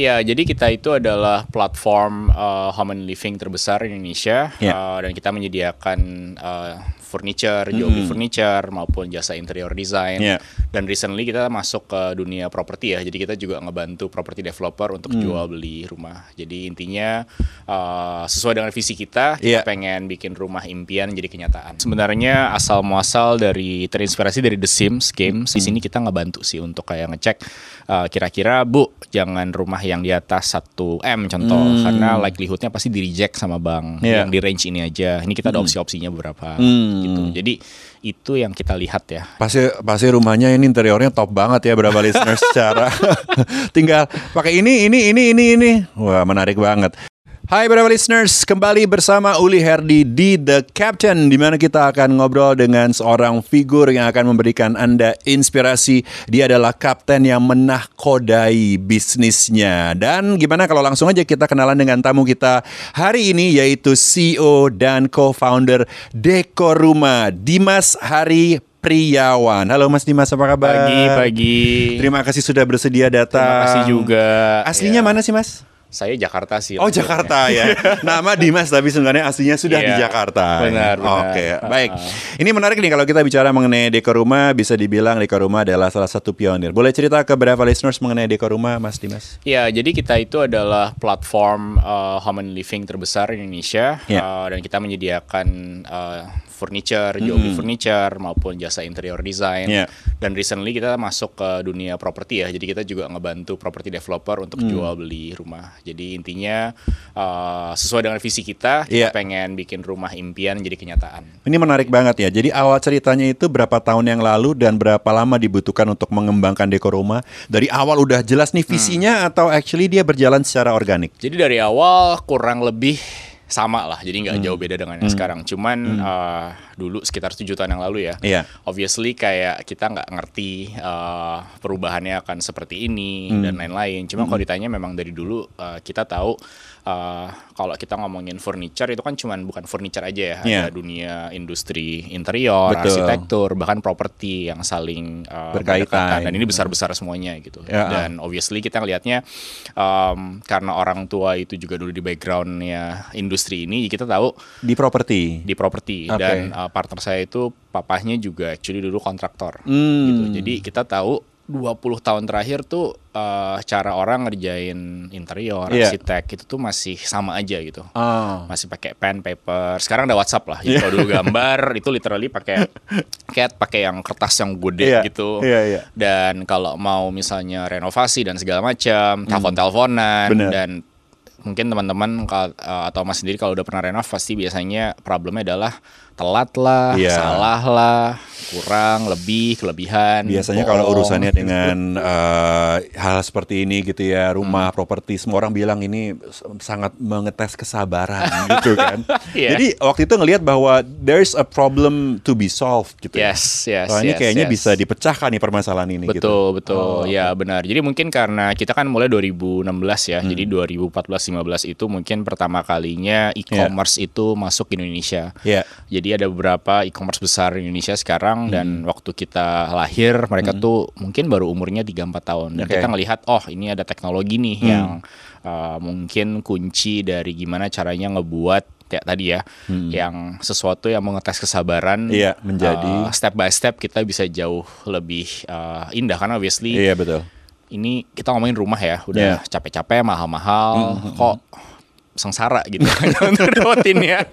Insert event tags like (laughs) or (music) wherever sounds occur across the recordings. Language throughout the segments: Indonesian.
Ya, jadi kita itu adalah platform uh, home and living terbesar di Indonesia Ya. uh, dan kita menyediakan uh, furniture, jual beli furniture maupun jasa interior design. Ya. Dan recently kita masuk ke dunia properti ya. Jadi kita juga ngebantu property developer untuk jual beli rumah. Jadi intinya uh, sesuai dengan visi kita, kita Ya. pengen bikin rumah impian jadi kenyataan. Sebenarnya asal muasal dari terinspirasi dari The Sims games. Di sini kita ngebantu sih untuk kayak ngecek uh, kira-kira Bu jangan rumah yang di atas 1 M contoh karena likelihoodnya pasti di reject sama bank Iya. yang di range ini aja. Ini kita ada opsi-opsinya beberapa Hmm. gitu. Jadi itu yang kita lihat ya. Pasti pasti rumahnya ini interiornya top banget ya berapa listeners (laughs) secara (laughs) tinggal pakai ini ini ini ini ini. Wah, menarik banget. Hai beberapa listeners, kembali bersama Uli Herdi di The Captain di mana kita akan ngobrol dengan seorang figur yang akan memberikan Anda inspirasi. Dia adalah kapten yang menahkodai bisnisnya. Dan gimana kalau langsung aja kita kenalan dengan tamu kita hari ini yaitu CEO dan co-founder Dekor Rumah Dimas Hari Priawan. Halo Mas Dimas, apa kabar? Pagi pagi. Terima kasih sudah bersedia datang. Terima kasih juga. Aslinya Ya. mana sih Mas? Saya Jakarta sih. Oh. Jakarta ya. (laughs) Nama Dimas tapi sebenarnya aslinya sudah di Iya, Jakarta. benar, benar. Oke, Ah. baik. Ini menarik nih kalau kita bicara mengenai dekor rumah, bisa dibilang dekor rumah adalah salah satu pionir. Boleh cerita ke beberapa listeners mengenai dekor rumah, Mas Dimas? Ya, jadi kita itu adalah platform uh, home and living terbesar di Indonesia Ya. uh, dan kita menyediakan uh, furniture, jual beli furniture maupun jasa interior design. Ya. Dan recently kita masuk ke dunia properti ya. Jadi kita juga ngebantu property developer untuk jual beli rumah. Jadi intinya uh, sesuai dengan visi kita, kita Ya. pengen bikin rumah impian jadi kenyataan. Ini menarik banget ya. Jadi awal ceritanya itu berapa tahun yang lalu dan berapa lama dibutuhkan untuk mengembangkan dekor rumah? Dari awal udah jelas nih visinya atau actually dia berjalan secara organik? Jadi dari awal kurang lebih sama lah, jadi nggak jauh beda dengan yang sekarang. Cuman uh, dulu sekitar tujuh tahun yang lalu ya. Iya. Obviously kayak kita nggak ngerti uh, perubahannya akan seperti ini dan lain-lain. Cuma kalau ditanya memang dari dulu uh, kita tahu uh, kalau kita ngomongin furniture itu kan cuman bukan furniture aja ya, Iya. ada dunia industri interior, Betul. arsitektur, bahkan properti yang saling uh, Berkaitan. berdekatan. dan ini besar-besar semuanya gitu. Ya. Dan obviously kita ngelihatnya um, karena orang tua itu juga dulu di backgroundnya industri ini, kita tahu Di properti. di properti Oke. dan uh, partner saya itu papahnya juga actually dulu kontraktor Hmm. gitu. Jadi kita tahu 20 tahun terakhir tuh uh, cara orang ngerjain interior, Iya. arsitek itu tuh masih sama aja gitu. Ah. Masih pakai pen, paper. Sekarang ada WhatsApp lah. Jadi kalau dulu (laughs) gambar itu literally pakai cat, pakai yang kertas yang gede Iya, gitu. iya, iya. Dan kalau mau misalnya renovasi dan segala macam, telepon-teleponan Hmm. Bener. dan mungkin teman-teman uh, atau mas sendiri kalau udah pernah renov pasti biasanya problemnya adalah telat lah, Iya. salah lah, kurang, lebih, kelebihan. Biasanya kalau bohong. urusannya dengan eh, hal seperti ini gitu ya, rumah, properti, semua orang bilang ini sangat mengetes kesabaran (laughs) gitu kan. Iya. Jadi waktu itu ngelihat bahwa there's a problem to be solved gitu. ya. Yes, yes, Wah, ini yes, kayaknya yes. bisa dipecahkan nih permasalahan ini gitu. Betul, betul. ya, benar. Jadi mungkin karena kita kan mulai 2016 ya. Jadi 2014-15 itu mungkin pertama kalinya e-commerce itu masuk ke Indonesia. Iya. Jadi ada beberapa e-commerce besar di Indonesia sekarang dan waktu kita lahir mereka tuh mungkin baru umurnya 3 4 tahun. Dan Oke. kita ngelihat oh ini ada teknologi nih yang uh, mungkin kunci dari gimana caranya ngebuat kayak tadi ya yang sesuatu yang mengetes kesabaran Iya, menjadi- uh, step by step kita bisa jauh lebih uh, indah. Karena obviously Iya betul. ini kita ngomongin rumah ya udah capek-capek mahal-mahal kok sengsara gitu (laughs) untuk dapetinnya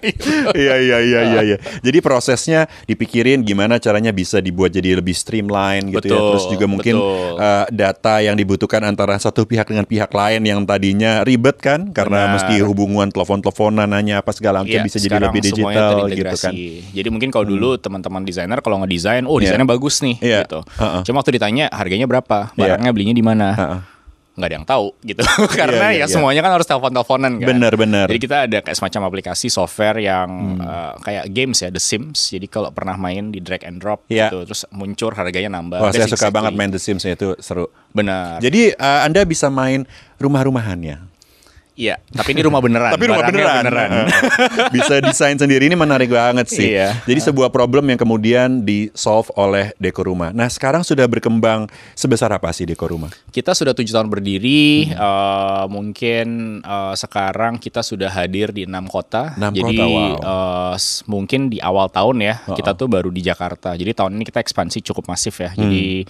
iya iya iya iya iya. Jadi prosesnya dipikirin gimana caranya bisa dibuat jadi lebih streamline gitu ya. Betul, Terus juga mungkin betul. uh, data yang dibutuhkan antara satu pihak dengan pihak lain yang tadinya ribet kan karena Benar. mesti hubungan telepon-teleponan nanya apa segala macam Iya, bisa jadi lebih digital gitu kan. Jadi mungkin kalau dulu teman-teman desainer kalau ngedesain, oh Iya. desainnya bagus nih Iya. gitu. Ha-ha. Cuma waktu ditanya harganya berapa, Iya. barangnya belinya di mana, Ha-ha. Nggak ada yang tahu gitu. (laughs) Karena iya, ya iya. semuanya kan harus telepon-teleponan kan. Benar, benar. Jadi kita ada kayak semacam aplikasi software yang eh, kayak games ya, The Sims. Jadi kalau pernah main di drag and drop Iya. gitu, terus muncul harganya nambah. Wah, saya suka exactly. banget main The Sims itu seru. Benar. Jadi uh, Anda bisa main rumah-rumahannya. Iya, tapi ini rumah beneran. Tapi rumah barangnya beneran. (laughs) Bisa desain sendiri ini menarik banget sih. Iya. Jadi sebuah problem yang kemudian di solve oleh Deko Rumah. Nah sekarang sudah berkembang sebesar apa sih Deko Rumah? Kita sudah tujuh tahun berdiri, eh, mungkin eh, sekarang kita sudah hadir di enam kota. Enam Jadi kota, wow. s- mungkin di awal tahun ya kita tuh baru di Jakarta. Jadi tahun ini kita ekspansi cukup masif ya. Jadi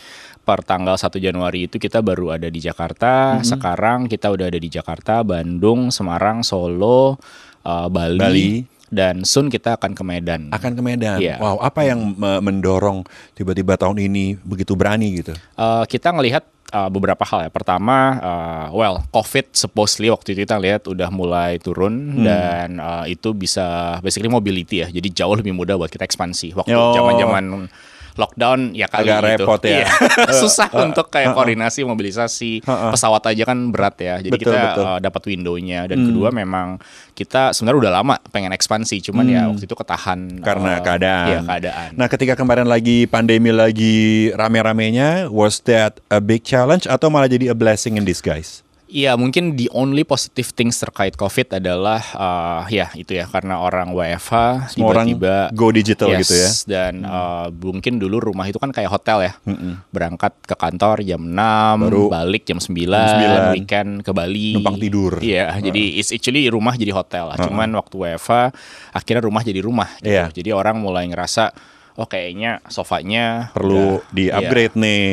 per tanggal 1 Januari itu kita baru ada di Jakarta. Sekarang kita udah ada di Jakarta, Bandung, Semarang, Solo, eh, Bali, Bali. dan soon kita akan ke Medan. Akan ke Medan. Iya. Wow, apa yang me- mendorong tiba-tiba tahun ini begitu berani gitu? Eh, kita ngelihat uh, beberapa hal ya. Pertama, uh, well, COVID supposedly waktu itu kita lihat udah mulai turun Hmm. dan uh, itu bisa basically mobility ya. Jadi jauh lebih mudah buat kita ekspansi. Waktu Oh. zaman-zaman lockdown ya kali Agak gitu. repot ya. Iya. (laughs) (laughs) Susah untuk kayak koordinasi, mobilisasi. Pesawat aja kan berat ya. Jadi Betul, kita betul. uh, dapat window-nya dan kedua memang kita sebenarnya udah lama pengen ekspansi, cuman ya waktu itu ketahan Karena uh, keadaan. Iya, keadaan. Nah, ketika kemarin lagi pandemi lagi rame-ramenya, was that a big challenge atau malah jadi a blessing in disguise? Iya mungkin the only positive things terkait COVID adalah uh, ya itu ya karena orang WFH Semua orang tiba-tiba go digital Yes, gitu ya. Dan uh, mungkin dulu rumah itu kan kayak hotel ya. Berangkat ke kantor jam 6, Baru balik jam 9, 9, weekend ke Bali. numpang tidur. Iya, jadi it's actually rumah jadi hotel lah. Cuman waktu WFH akhirnya rumah jadi rumah gitu. Iya. Jadi orang mulai ngerasa oh kayaknya sofanya Perlu udah- di-upgrade iya. nih.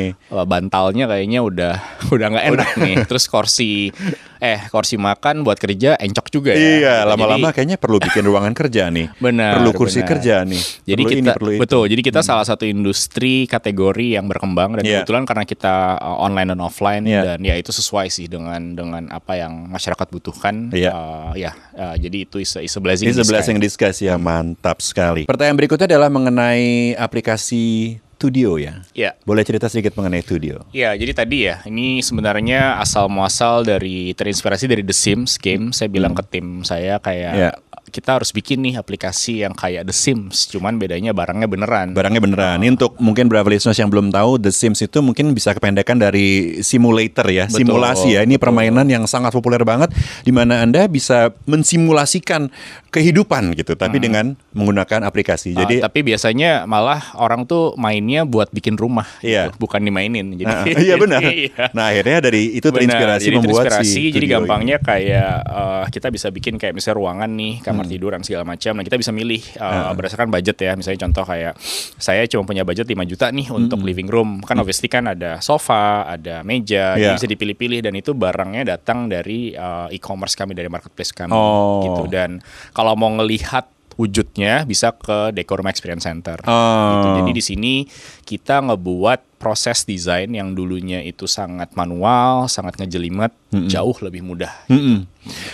Bantalnya kayaknya udah (laughs) udah nggak enak nih. Terus kursi (laughs) eh kursi makan buat kerja encok juga ya. Iya, Gitu. lama-lama kayaknya perlu bikin ruangan kerja nih. (laughs) Benar, Perlu kursi benar. kerja nih. Jadi perlu kita ini, perlu itu. betul. Jadi kita salah satu industri kategori yang berkembang dan Iya. kebetulan karena kita uh, online dan offline Iya. dan ya itu sesuai sih dengan dengan apa yang masyarakat butuhkan. Iya. Uh, ya, uh, jadi itu is a, is a blessing. Sebelas yang disguise. discuss ya, mantap sekali. Pertanyaan berikutnya adalah mengenai aplikasi Studio ya. Iya. Boleh cerita sedikit mengenai Studio? Ya, jadi tadi ya, ini sebenarnya asal muasal dari terinspirasi dari The Sims game. Saya bilang ke tim saya kayak Ya. Kita harus bikin nih aplikasi yang kayak The Sims, cuman bedanya barangnya beneran. Barangnya beneran. Ini untuk mungkin beberapa listeners yang belum tahu, The Sims itu mungkin bisa kependekan dari simulator ya, Betul, simulasi ya. Ini permainan yang sangat populer banget, di mana anda bisa mensimulasikan kehidupan gitu, tapi dengan menggunakan aplikasi. Uh, Jadi tapi biasanya malah orang tuh mainnya buat bikin rumah, Iya. gitu, bukan dimainin. Jadi Nah, (laughs) iya benar. Iya. Nah akhirnya dari itu Benar, terinspirasi jadi membuat terinspirasi, si jadi gampangnya kayak eh, kita bisa bikin kayak misalnya ruangan nih kamar Hmm. tidur dan segala macam. Nah kita bisa milih eh, berdasarkan budget ya. Misalnya contoh kayak saya cuma punya budget 5 juta nih untuk living room. Kan obviously kan ada sofa, ada meja, jadi bisa dipilih-pilih dan itu barangnya datang dari eh, e-commerce kami dari marketplace kami Oh. gitu. Dan kalau mau ngelihat wujudnya bisa ke Decor Room Experience Center. Oh. Gitu. Jadi di sini kita ngebuat proses desain yang dulunya itu sangat manual, sangat ngejelimet, jauh lebih mudah. Mm-mm.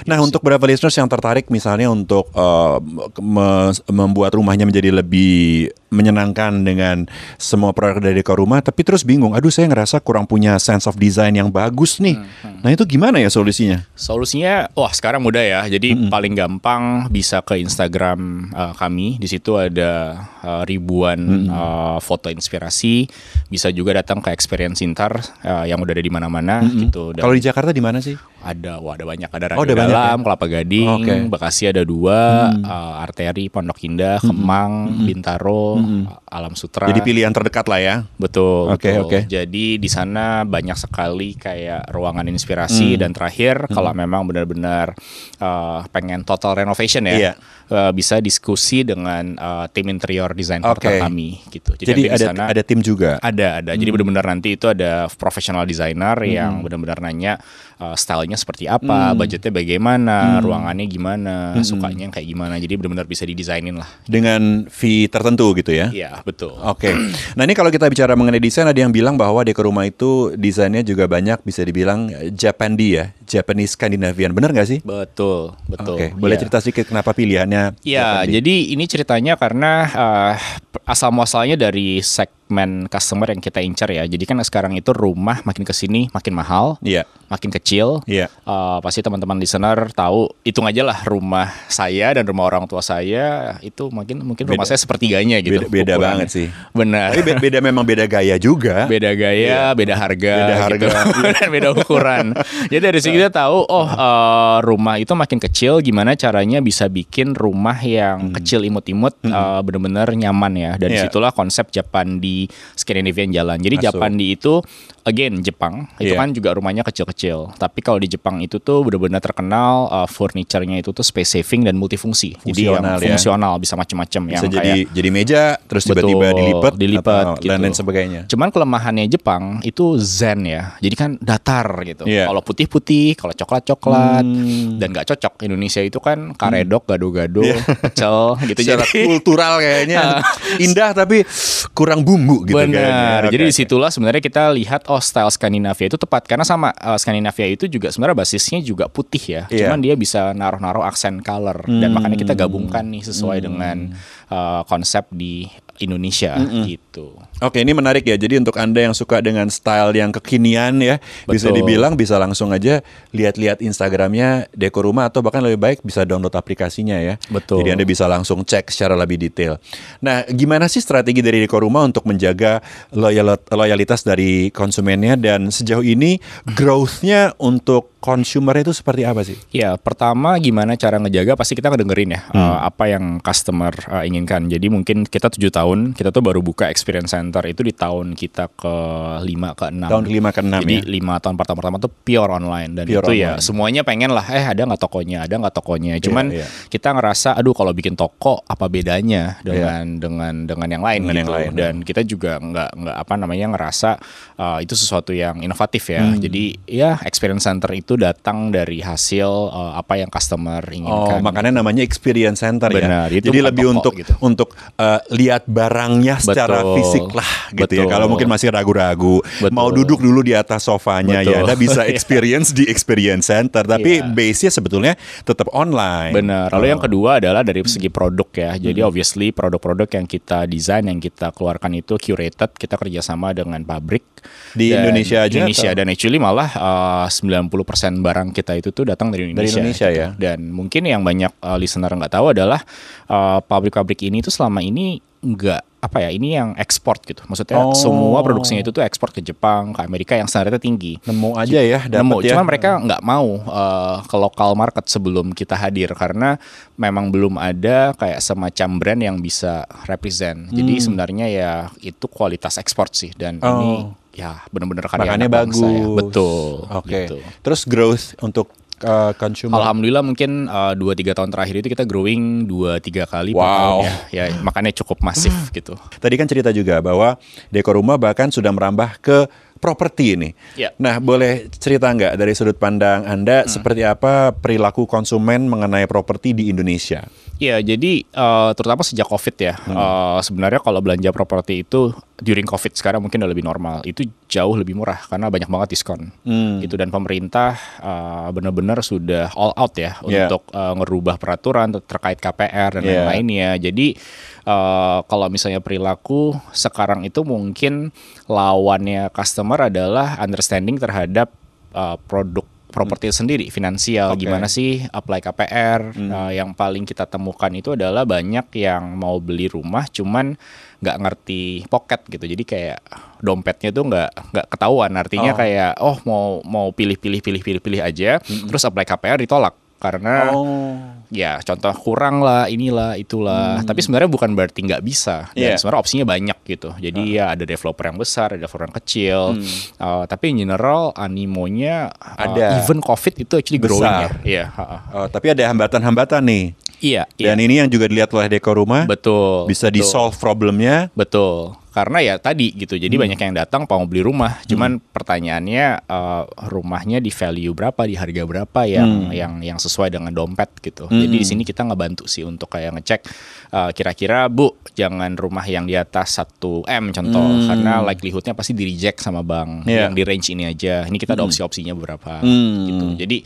Nah untuk beberapa listeners yang tertarik misalnya untuk uh, me- membuat rumahnya menjadi lebih menyenangkan dengan semua produk dari dekor rumah, tapi terus bingung, aduh saya ngerasa kurang punya sense of design yang bagus nih. Nah itu gimana ya solusinya? Solusinya, wah sekarang mudah ya. Jadi paling gampang bisa ke Instagram uh, kami. Di situ ada uh, ribuan uh, foto inspirasi. Bisa juga datang ke Experience Intar uh, yang udah ada di mana-mana gitu. Dan Kalau di Jakarta di mana sih? Ada, wah ada banyak. Ada Oh, Radio ada banyak Dalam, ya? Kelapa Gading, Oke. Bekasi ada dua, uh, Arteri, Pondok Indah, Kemang, Bintaro, Alam Sutra. Jadi pilihan terdekat lah ya. Betul. Oke, betul. oke. Jadi di sana banyak sekali kayak ruangan inspirasi Hmm. dan terakhir kalau memang benar-benar uh, pengen total renovation ya, Iya. uh, bisa diskusi dengan uh, tim interior design Oke. kami gitu. Jadi nanti di ada sana ada tim juga. ada ada. Jadi Hmm. benar-benar nanti itu ada professional designer yang benar-benar nanya uh, stylenya seperti apa, Hmm. budgetnya bagaimana, ruangannya gimana, sukanya yang kayak gimana. Jadi benar-benar bisa didesainin lah. Dengan fee tertentu gitu ya. Iya betul. Oke. Nah ini kalau kita bicara mengenai desain ada yang bilang bahwa dekor rumah itu desainnya juga banyak bisa dibilang Japandi ya, Japanese Scandinavian. Benar nggak sih? Betul, betul. Oke. Boleh Iya. cerita sedikit kenapa pilihannya? Ya, Japandi? jadi ini ceritanya karena uh, asal muasalnya dari segmen customer yang kita incar ya. Jadi kan sekarang itu rumah makin ke sini makin mahal, Iya. makin kecil. Iya. Uh, pasti teman-teman listener tahu, hitung aja lah rumah saya dan rumah orang tua saya itu mungkin mungkin rumah Beda. saya sepertiganya gitu. Beda- beda ukurannya. banget sih. Benar. Tapi be- beda memang beda gaya juga. beda gaya, beda harga, Beda harga. gitu. dan (laughs) beda ukuran. (laughs) Jadi dari segi kita tahu oh eh, rumah itu makin kecil gimana caranya bisa bikin rumah yang kecil imut-imut eh, bener-bener nyaman ya. Dan Iya. di situlah konsep Japan di Scandinavian jalan. Jadi. Japan di itu again Jepang itu Iya. kan juga rumahnya kecil-kecil. Tapi kalau di Jepang itu tuh bener-bener terkenal eh, furniture-nya itu tuh space saving dan multifungsi. Jadi yang Fungsional ya. fungsional bisa macam-macam yang jadi kayak jadi meja terus tiba-tiba dilipat, dilipat atau gitu. dan lain sebagainya. Cuman kelemahannya Jepang itu zen ya. Jadi kan datar gitu. Iya. Kalau putih-putih, kalau coklat-coklat Hmm. dan nggak cocok. Indonesia itu kan karedok, gado-gado, pecel (laughs) gitu. Iya. Secara Jadi kultural kayaknya (laughs) indah tapi kurang bumbu gitu Benar. kan. Jadi di situlah sebenarnya kita lihat oh style Skandinavia itu tepat karena sama eh, Skandinavia itu juga sebenarnya basisnya juga putih ya. Iya. Cuman dia bisa naruh-naruh aksen color dan makanya kita gabungkan nih sesuai dengan eh, konsep di Indonesia gitu. Oke, ini menarik ya. Jadi untuk Anda yang suka dengan style yang kekinian ya, bisa Betul. dibilang bisa langsung aja lihat-lihat Instagramnya Deko Rumah atau bahkan lebih baik bisa download aplikasinya ya. Betul. Jadi Anda bisa langsung cek secara lebih detail. Nah, gimana sih strategi dari Deko Rumah untuk menjaga loyal- loyalitas dari konsumennya dan sejauh ini growth-nya untuk consumer itu seperti apa sih? Ya, pertama gimana cara ngejaga pasti kita ngedengerin ya eh, apa yang customer eh, inginkan. Jadi mungkin kita tujuh tahun, kita tuh baru buka experience center itu di tahun kita ke lima ke enam. Tahun kelima, keenam Jadi ya? lima tahun pertama pertama tuh pure online dan Pure itu ya online. semuanya pengen lah. Eh ada nggak tokonya, ada nggak tokonya. Cuman iya. kita ngerasa, aduh kalau bikin toko apa bedanya dengan dengan dengan yang lain Dengan yang gitu. lain, Dan kita juga nggak nggak apa namanya ngerasa eh, itu sesuatu yang inovatif ya. Hmm. Jadi ya experience center itu datang dari hasil eh, apa yang customer Oh, inginkan. makanya namanya experience center Benar, ya. itu Jadi bukan lebih toko untuk gitu. untuk uh, lihat barangnya secara Betul. fisik lah gitu ya. Betul. Kalau mungkin masih ragu-ragu, mau duduk dulu di atas sofanya Betul. ya, Anda bisa (laughs) experience di experience center. Tapi Iya. base-nya sebetulnya tetap online. Benar. Lalu yang Oh. kedua adalah dari segi produk ya. Jadi Hmm. obviously produk-produk yang kita desain, yang kita keluarkan itu curated. Kita kerjasama dengan pabrik Di Dan Indonesia aja Indonesia atau? dan actually malah uh, 90% barang kita itu tuh datang dari Indonesia. Indonesia gitu. ya? Dan mungkin yang banyak uh, listener nggak tahu adalah uh, pabrik-pabrik ini tuh selama ini nggak apa ya ini yang ekspor gitu. Maksudnya Oh. semua produksinya itu tuh ekspor ke Jepang, ke Amerika yang standarnya tinggi. Nemu aja ya, nemu. ya. Cuma mereka nggak mau uh, ke lokal market sebelum kita hadir karena memang belum ada kayak semacam brand yang bisa represent. Jadi sebenarnya ya itu kualitas ekspor sih dan Hmm. Oh. ini ya benar-benar karya Makanya anak bangsa ya. bagus. Betul. Oke. gitu. Terus growth untuk uh, consumer. Alhamdulillah mungkin uh, dua tiga tahun terakhir itu kita growing dua tiga kali per Wow. tahun ya. ya makanya cukup masif gitu. Tadi kan cerita juga bahwa Deko Rumah bahkan sudah merambah ke properti ini. Ya. Nah, boleh cerita nggak dari sudut pandang Anda seperti apa perilaku konsumen mengenai properti di Indonesia? Iya, jadi eh, terutama sejak COVID ya, Hmm. eh, sebenarnya kalau belanja properti itu during COVID sekarang mungkin udah lebih normal, itu jauh lebih murah karena banyak banget diskon, Hmm. gitu dan pemerintah eh, benar-benar sudah all out ya Yeah. untuk eh, ngerubah peraturan ter- terkait KPR dan Yeah. lain-lainnya. Jadi eh, kalau misalnya perilaku sekarang itu mungkin lawannya customer adalah understanding terhadap eh, produk properti sendiri finansial. Oke. gimana sih apply KPR Nah, yang paling kita temukan itu adalah banyak yang mau beli rumah cuman nggak ngerti pocket gitu. Jadi kayak dompetnya tuh nggak nggak ketahuan. Artinya Oh. kayak oh mau mau pilih pilih pilih pilih pilih aja terus apply KPR ditolak karena Oh. ya contoh kurang lah inilah itulah tapi sebenarnya bukan berarti nggak bisa dan Hmm. Iya. sebenarnya opsinya banyak gitu jadi ya ada developer yang besar ada developer yang kecil Uh, tapi in general animonya uh, Hmm. Ada. even covid itu actually growing ya Besar. iya ha-ha. Oh, tapi ada hambatan-hambatan nih. iya iya Dan ini yang juga dilihat oleh Deko Rumah. betul Bisa betul. di solve problemnya. Betul. Karena ya tadi gitu. Jadi Hmm. banyak yang datang mau beli rumah. Cuman pertanyaannya eh, rumahnya di value berapa, di harga berapa yang Hmm. yang yang sesuai dengan dompet gitu. Jadi di sini kita ngebantu sih untuk kayak ngecek eh, kira-kira Bu, jangan rumah yang di atas 1 M contoh karena likelihoodnya pasti di reject sama bank. Hmm. Iya. Yang di range ini aja. Ini kita ada opsi-opsinya beberapa Hmm. gitu. Jadi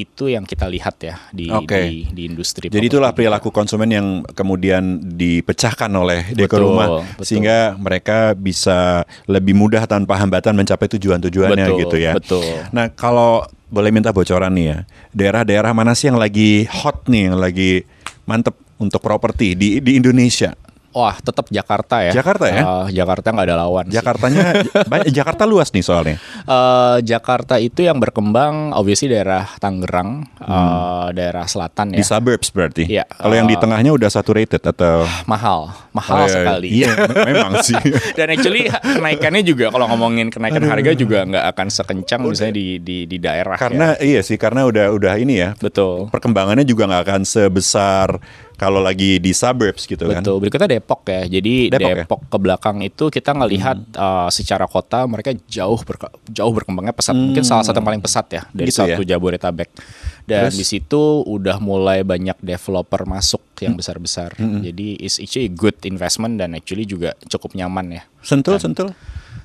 itu yang kita lihat ya di Oke. di, di industri. Jadi itulah perilaku konsumen yang kemudian dipecahkan oleh Deko Betul, Rumah betul. sehingga mereka bisa lebih mudah tanpa hambatan mencapai tujuan-tujuannya gitu ya. betul. Nah, kalau boleh minta bocoran nih ya. Daerah-daerah mana sih yang lagi hot nih, yang lagi mantep untuk properti di di Indonesia? Wah, tetap Jakarta ya. Jakarta ya? Eh, Jakarta nggak ada lawan. Jakartanya (laughs) banyak- Jakarta luas nih soalnya. Eh, Jakarta itu yang berkembang, obviously daerah Tangerang, eh, daerah selatan Di ya. suburbs berarti. Iya. Kalau yang di Uh, tengahnya udah saturated atau mahal, Oh, mahal iya, sekali. Iya, me- memang sih. (laughs) Dan actually kenaikannya juga kalau ngomongin kenaikan harga juga nggak akan sekencang misalnya di di di daerah. karena ya. iya sih, karena udah udah ini ya. betul. Perkembangannya juga nggak akan sebesar kalau lagi di suburbs gitu kan. Betul. Berikutnya Depok ya. Jadi Depok Depok, ya? ke belakang itu kita ngelihat uh, secara kota mereka jauh berke- jauh berkembangnya pesat. Mungkin salah satu yang paling pesat ya dari Gitu satu Jabodetabek. Dan Terus? di situ udah mulai banyak developer masuk yang besar-besar. Jadi it's actually good investment dan actually juga cukup nyaman ya. Sentul, sentul.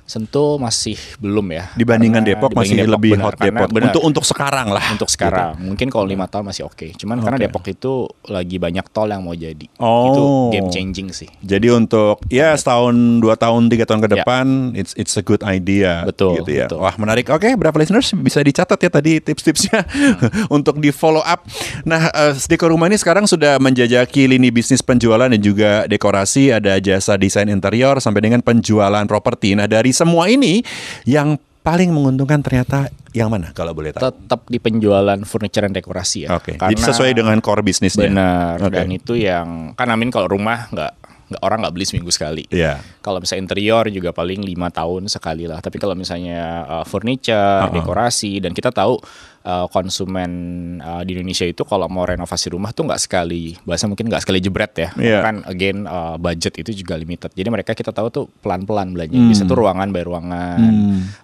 Sentul masih belum ya. Dibandingkan Karena Depok masih dibandingin lebih benar. hot Karena Depok. benar. Untuk untuk sekarang lah. untuk sekarang mungkin kalau lima tahun masih oke cuman karena Oke. Depok itu lagi banyak tol yang mau jadi Oh. itu game changing sih Jadi untuk ya setahun, dua tahun, tiga tahun ke Ya. depan, it's it's a good idea. Betul, Gitu ya. betul. Wah menarik. Oke, berapa listeners bisa dicatat ya tadi tips-tipsnya (laughs) untuk di follow up. Nah, eh, Deko Rumah ini sekarang sudah menjajaki lini bisnis penjualan dan juga dekorasi, ada jasa desain interior sampai dengan penjualan properti. Nah, dari semua ini yang paling menguntungkan ternyata yang mana kalau boleh tahu? tetap di penjualan furniture dan dekorasi ya Oke. Jadi sesuai dengan core bisnisnya. benar Oke. dan itu yang kan amin kalau rumah nggak nggak orang nggak beli seminggu sekali Iya. kalau misalnya interior juga paling lima tahun sekali lah tapi kalau misalnya uh, furniture Uh-uh. dekorasi dan kita tahu uh, konsumen uh, di Indonesia itu kalau mau renovasi rumah tuh nggak sekali bahasa mungkin nggak sekali jebret ya Iya. kan again uh, budget itu juga limited jadi mereka kita tahu tuh pelan-pelan belanja Hmm. bisa tuh ruangan by ruangan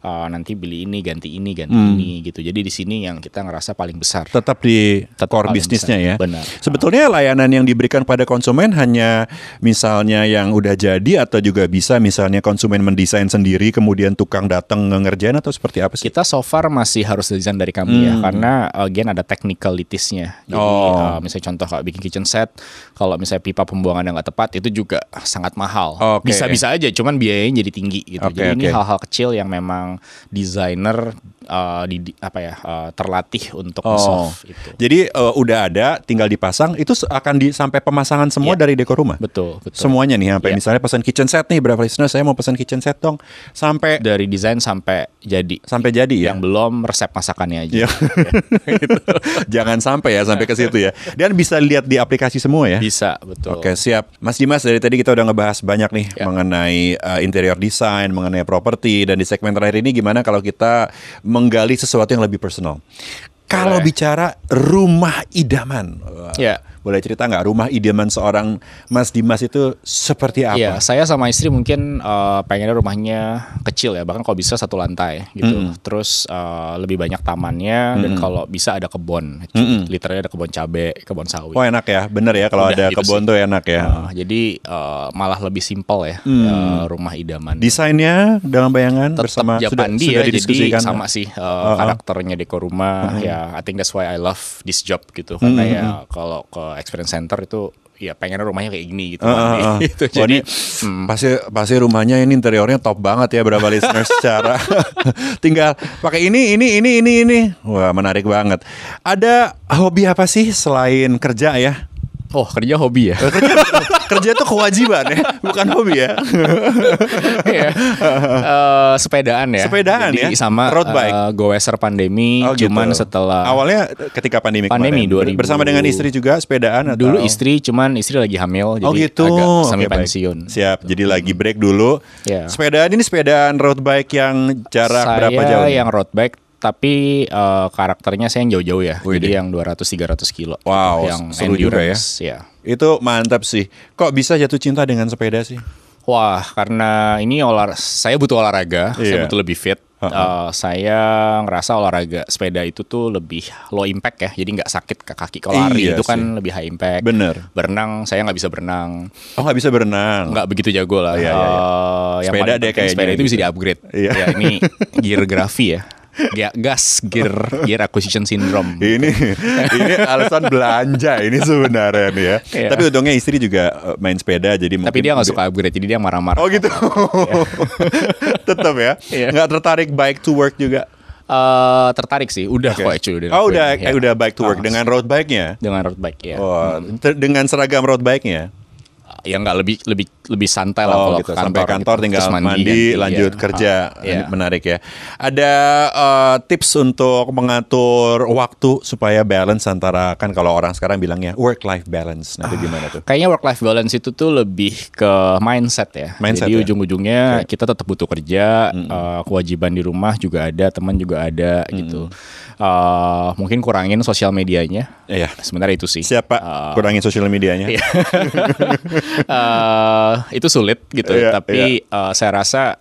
uh, nanti beli ini ganti ini ganti Hmm. ini gitu jadi di sini yang kita ngerasa paling besar tetap di Tetap core bisnisnya besar. ya. Benar. Sebetulnya layanan yang diberikan pada konsumen hanya misalnya yang udah jadi atau juga bisa misalnya konsumen mendesain sendiri kemudian tukang datang ngerjain atau seperti apa sih? Kita so far masih harus desain dari kami ya karena again ada technicalities-nya. Jadi Hmm. Oh. uh, misalnya contoh kalau bikin kitchen set, kalau misalnya pipa pembuangan yang nggak tepat itu juga sangat mahal. Bisa-bisa aja, cuman biayanya jadi tinggi gitu. Oke, jadi ini oke. hal-hal kecil yang memang desainer uh, di, apa ya uh, terlatih untuk Oh. solve itu. Jadi eh, udah ada tinggal dipasang itu akan di sampai pemasangan semua Iya. dari dekor rumah. Betul, betul. Semuanya nih sampai Iya. misalnya pesan kitchen set nih berapa listener saya mau pesan kitchen set dong sampai dari desain sampai jadi. sampai jadi ya. Yang belum resep masakannya aja. Iya. (laughs) Jangan sampai ya sampai ke situ ya. Dan bisa lihat di aplikasi semua ya. Bisa, betul. Oke siap, Mas Dimas dari tadi kita udah ngebahas banyak nih Ya. mengenai uh, interior design, mengenai properti dan di segmen terakhir ini gimana kalau kita menggali sesuatu yang lebih personal. Kalau bicara rumah idaman, Wah, Ya. Boleh cerita nggak rumah idaman seorang Mas Dimas itu seperti apa? Iya, saya sama istri mungkin eh, pengennya rumahnya kecil ya, bahkan kalau bisa satu lantai gitu. Terus eh, lebih banyak tamannya dan kalau bisa ada kebun, literally ada kebun cabe, kebun sawit. Oh enak ya, bener ya kalau Udah ada gitu kebun sih. tuh enak ya. Eh, jadi eh, malah lebih simpel ya eh, rumah idaman. Desainnya dalam bayangan Tetap bersama sudah, Japandi sudah ya, jadi didiskusikan. sama sih eh, karakternya dekor rumah. Ya, I think that's why I love this job gitu. Karena ya kalau ke experience center itu ya pengennya rumahnya kayak gini gitu. Ah, ah, ah. (laughs) Gitu. Wah, Jadi ini pasti pasti rumahnya ini interiornya top banget ya berapa listeners secara (laughs) tinggal pakai ini ini ini ini ini wah menarik banget ada hobi apa sih selain kerja ya oh kerja hobi ya. (laughs) kerja kerja itu kewajiban ya bukan hobi ya. (laughs) Eh, sepedaan ya. Sepedaan Jadi ya? Sama Road bike? eh, goeser pandemi. Oh, gitu. cuman setelah awalnya ketika pandemi Pandemi kemarin 2000. bersama dengan istri juga sepedaan atau dulu istri, cuman istri lagi hamil. Jadi Oh gitu. agak semi baik. pensiun. Siap. Jadi lagi break dulu. Iya. Sepedaan ini sepedaan road bike yang jarak Saya berapa jauh? yang road bike tapi eh, karakternya saya yang jauh-jauh ya. Wih, Jadi deh. yang 200-300 kilo. Wow, yang seru juga ya. endurance, ya. Itu mantap sih. Kok bisa jatuh cinta dengan sepeda sih? Wah, karena ini olah saya butuh olahraga, Iya. saya butuh lebih fit. Eh, saya ngerasa olahraga sepeda itu tuh lebih low impact ya, jadi nggak sakit ke kaki. Kalau lari Iya itu kan sih. lebih high impact. Bener. Berenang saya nggak bisa berenang, Oh nggak bisa berenang. nggak begitu jago lah. Iya, iya, iya. Yang Sepeda paling deh kayaknya sepeda itu gitu. bisa di-upgrade. Iya. Ya, ini gear (laughs) grafi ya. Ya, gas gear gear acquisition syndrome. Ini ini alasan belanja ini sebenarnya nih ya. Iya. Tapi untungnya istri juga uh, main sepeda jadi Tapi dia nggak suka upgrade, jadi dia marah-marah. Oh gitu. Tetap ya. Iya. Nggak tertarik bike to work juga. Eh, tertarik sih, udah Oke. kok udah. Oh udah ya. eh, udah bike to work Ah, dengan road bike-nya. dengan road bike ya. Oh, ter- dengan seragam road bike-nya. ya nggak lebih lebih lebih santai lah Oh kalau gitu. ke kantor Sampai kantor gitu. tinggal Terus mandi, ganti, lanjut iya. kerja. Ah, iya. Menarik ya. Ada eh, tips untuk mengatur waktu supaya balance antara kan kalau orang sekarang bilangnya work life balance. Nah, itu gimana tuh? Kayaknya work life balance itu tuh lebih ke mindset ya. Mindset Jadi ya? ujung-ujungnya kita tetap butuh kerja, eh, kewajiban di rumah juga ada, teman juga ada gitu. Eh, mungkin kurangin sosial medianya. Iya. Sebenarnya itu sih. Siapa Eh, kurangin sosial medianya? Iya. (laughs) Eh, itu sulit gitu, Iya, tapi eh, saya rasa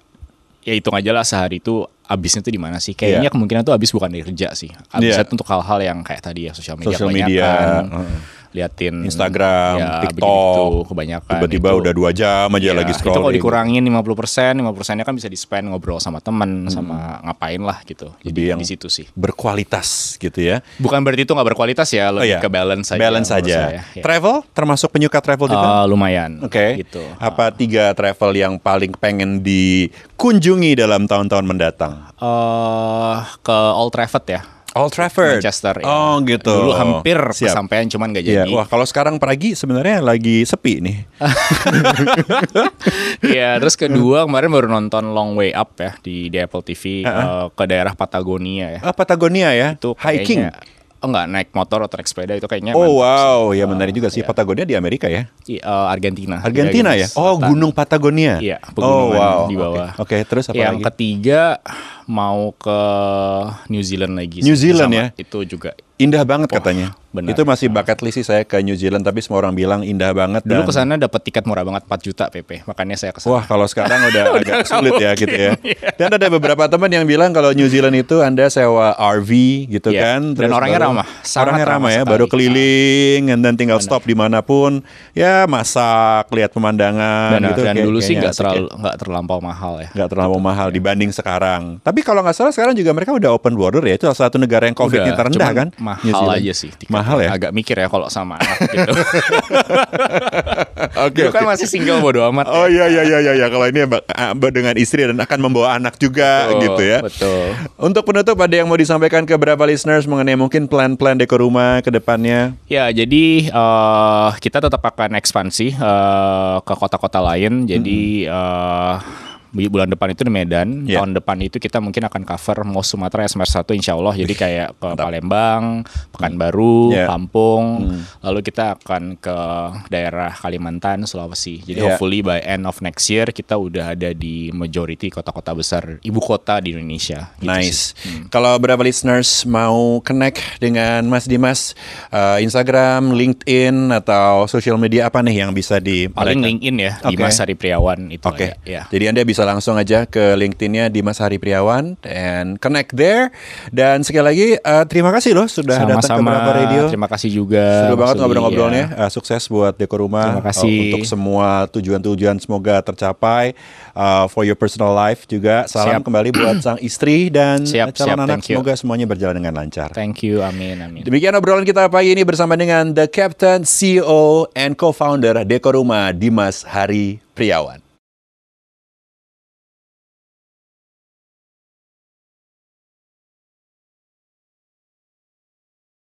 ya hitung aja lah sehari itu abisnya tuh di mana sih? Kayaknya Iya. kemungkinan tuh abis bukan dari kerja sih. Abisnya Iya. tuh untuk hal-hal yang kayak tadi ya sosial media Sosial media, kebanyakan. Liatin Instagram, ya, TikTok, begitu, kebanyakan Tiba-tiba itu. udah dua jam aja Iya, lagi Itu scrolling. kalau dikurangin 50 persen, 50 persennya kan bisa di spend ngobrol sama teman, sama ngapain lah gitu. Lebih Jadi yang- di situ sih. berkualitas gitu ya. Bukan berarti itu nggak berkualitas ya, Oh lebih iya. ke balance aja. Balance menurut aja. saya. Ya. Travel termasuk penyuka travel juga? Eh, lumayan. Oke. Gitu. Apa tiga travel yang paling pengen dikunjungi dalam tahun-tahun mendatang? eh ke Old Trafford ya. Old Trafford. Manchester ya. Oh gitu. Dulu hampir Siap. kesampaian cuman nggak Iya. jadi. Wah kalau sekarang pagi sebenarnya lagi sepi nih. (laughs) Iya, terus kedua kemarin baru nonton Long Way Up ya di, di Apple TV eh, ke daerah Patagonia ya. Ah, Patagonia ya. Itu hiking. kayaknya- Oh enggak, naik motor atau naik sepeda itu kayaknya Oh wow, sih. ya menarik juga sih. iya. Patagonia di Amerika ya. I- eh, Argentina. Argentina ya. Di Oh selatan. Gunung Patagonia. Iya, Oh pegunungan wow. di bawah. Oke, Oke, terus apa Yang lagi? ketiga mau ke New Zealand lagi. New. Zealand Sama ya? Itu juga. Indah banget Wah, katanya. Benar. Itu masih bucket list sih saya ke New Zealand tapi semua orang bilang indah banget Dulu dan- ke sana dapat tiket murah banget 4 juta PP. Makanya saya ke sana. Wah kalau sekarang udah, (laughs) agak sulit ya gitu ya. Dan ada beberapa teman yang bilang kalau New Zealand itu anda sewa RV gitu Iya, kan. dan orangnya baru- ramah, sangat orangnya ramah, ramah ya. sekali. Baru keliling dan tinggal stop di mana pun. Ya masak, lihat pemandangan dan, gitu. dan kayak- dulu sih nggak asik terlalu ya. nggak terlampau mahal ya. nggak terlalu mahal dibanding sekarang. Tapi kalau nggak salah sekarang juga mereka udah open border ya. Itu salah satu negara yang COVID-nya terendah cuman kan. Mahal aja sih. Mahal ya. Agak mikir ya kalau sama anak (laughs) gitu. Oke. Dulu kan oke. masih single bodo amat. Oh iya iya iya iya iya. kalau ini ah, dengan istri dan akan membawa anak juga Betul, gitu ya. Betul. Untuk penutup ada yang mau disampaikan ke beberapa listeners mengenai mungkin plan-plan dekor rumah ke depannya? Ya, jadi eh, kita tetap akan ekspansi eh, ke kota-kota lain. Jadi eh, di bulan depan itu di Medan, Ya. tahun depan itu kita mungkin akan cover mau Sumatera semester 1 insya Allah. Jadi kayak ke Palembang, Pekanbaru, Ya. Lampung, lalu kita akan ke daerah Kalimantan, Sulawesi. Jadi Ya. hopefully by end of next year kita udah ada di majority kota-kota besar ibu kota di Indonesia. Gitu nice. sih. Hmm. Kalau beberapa listeners mau connect dengan Mas Dimas, eh, Instagram, LinkedIn atau social media apa nih yang bisa di Paling LinkedIn ya, Oke. Dimas Hari Priawan itu Oke, ada, ya. jadi Anda bisa langsung aja ke LinkedIn-nya Dimas Hari Priawan and connect there. Dan sekali lagi eh, terima kasih loh sudah datang ke Sama-sama. beberapa radio. Terima kasih juga. Seru banget ngobrol-ngobrolnya. ya. Eh, sukses buat dekor rumah. Terima kasih. Eh, untuk semua tujuan-tujuan semoga tercapai. Eh, for your personal life juga. Salam Siap. kembali buat sang istri dan Siap, calon siap, anak. Semoga semuanya berjalan dengan lancar. Thank you, amin, amin. Demikian obrolan kita pagi ini bersama dengan The Captain, CEO, and Co-founder Dekor Rumah Dimas Hari Priawan.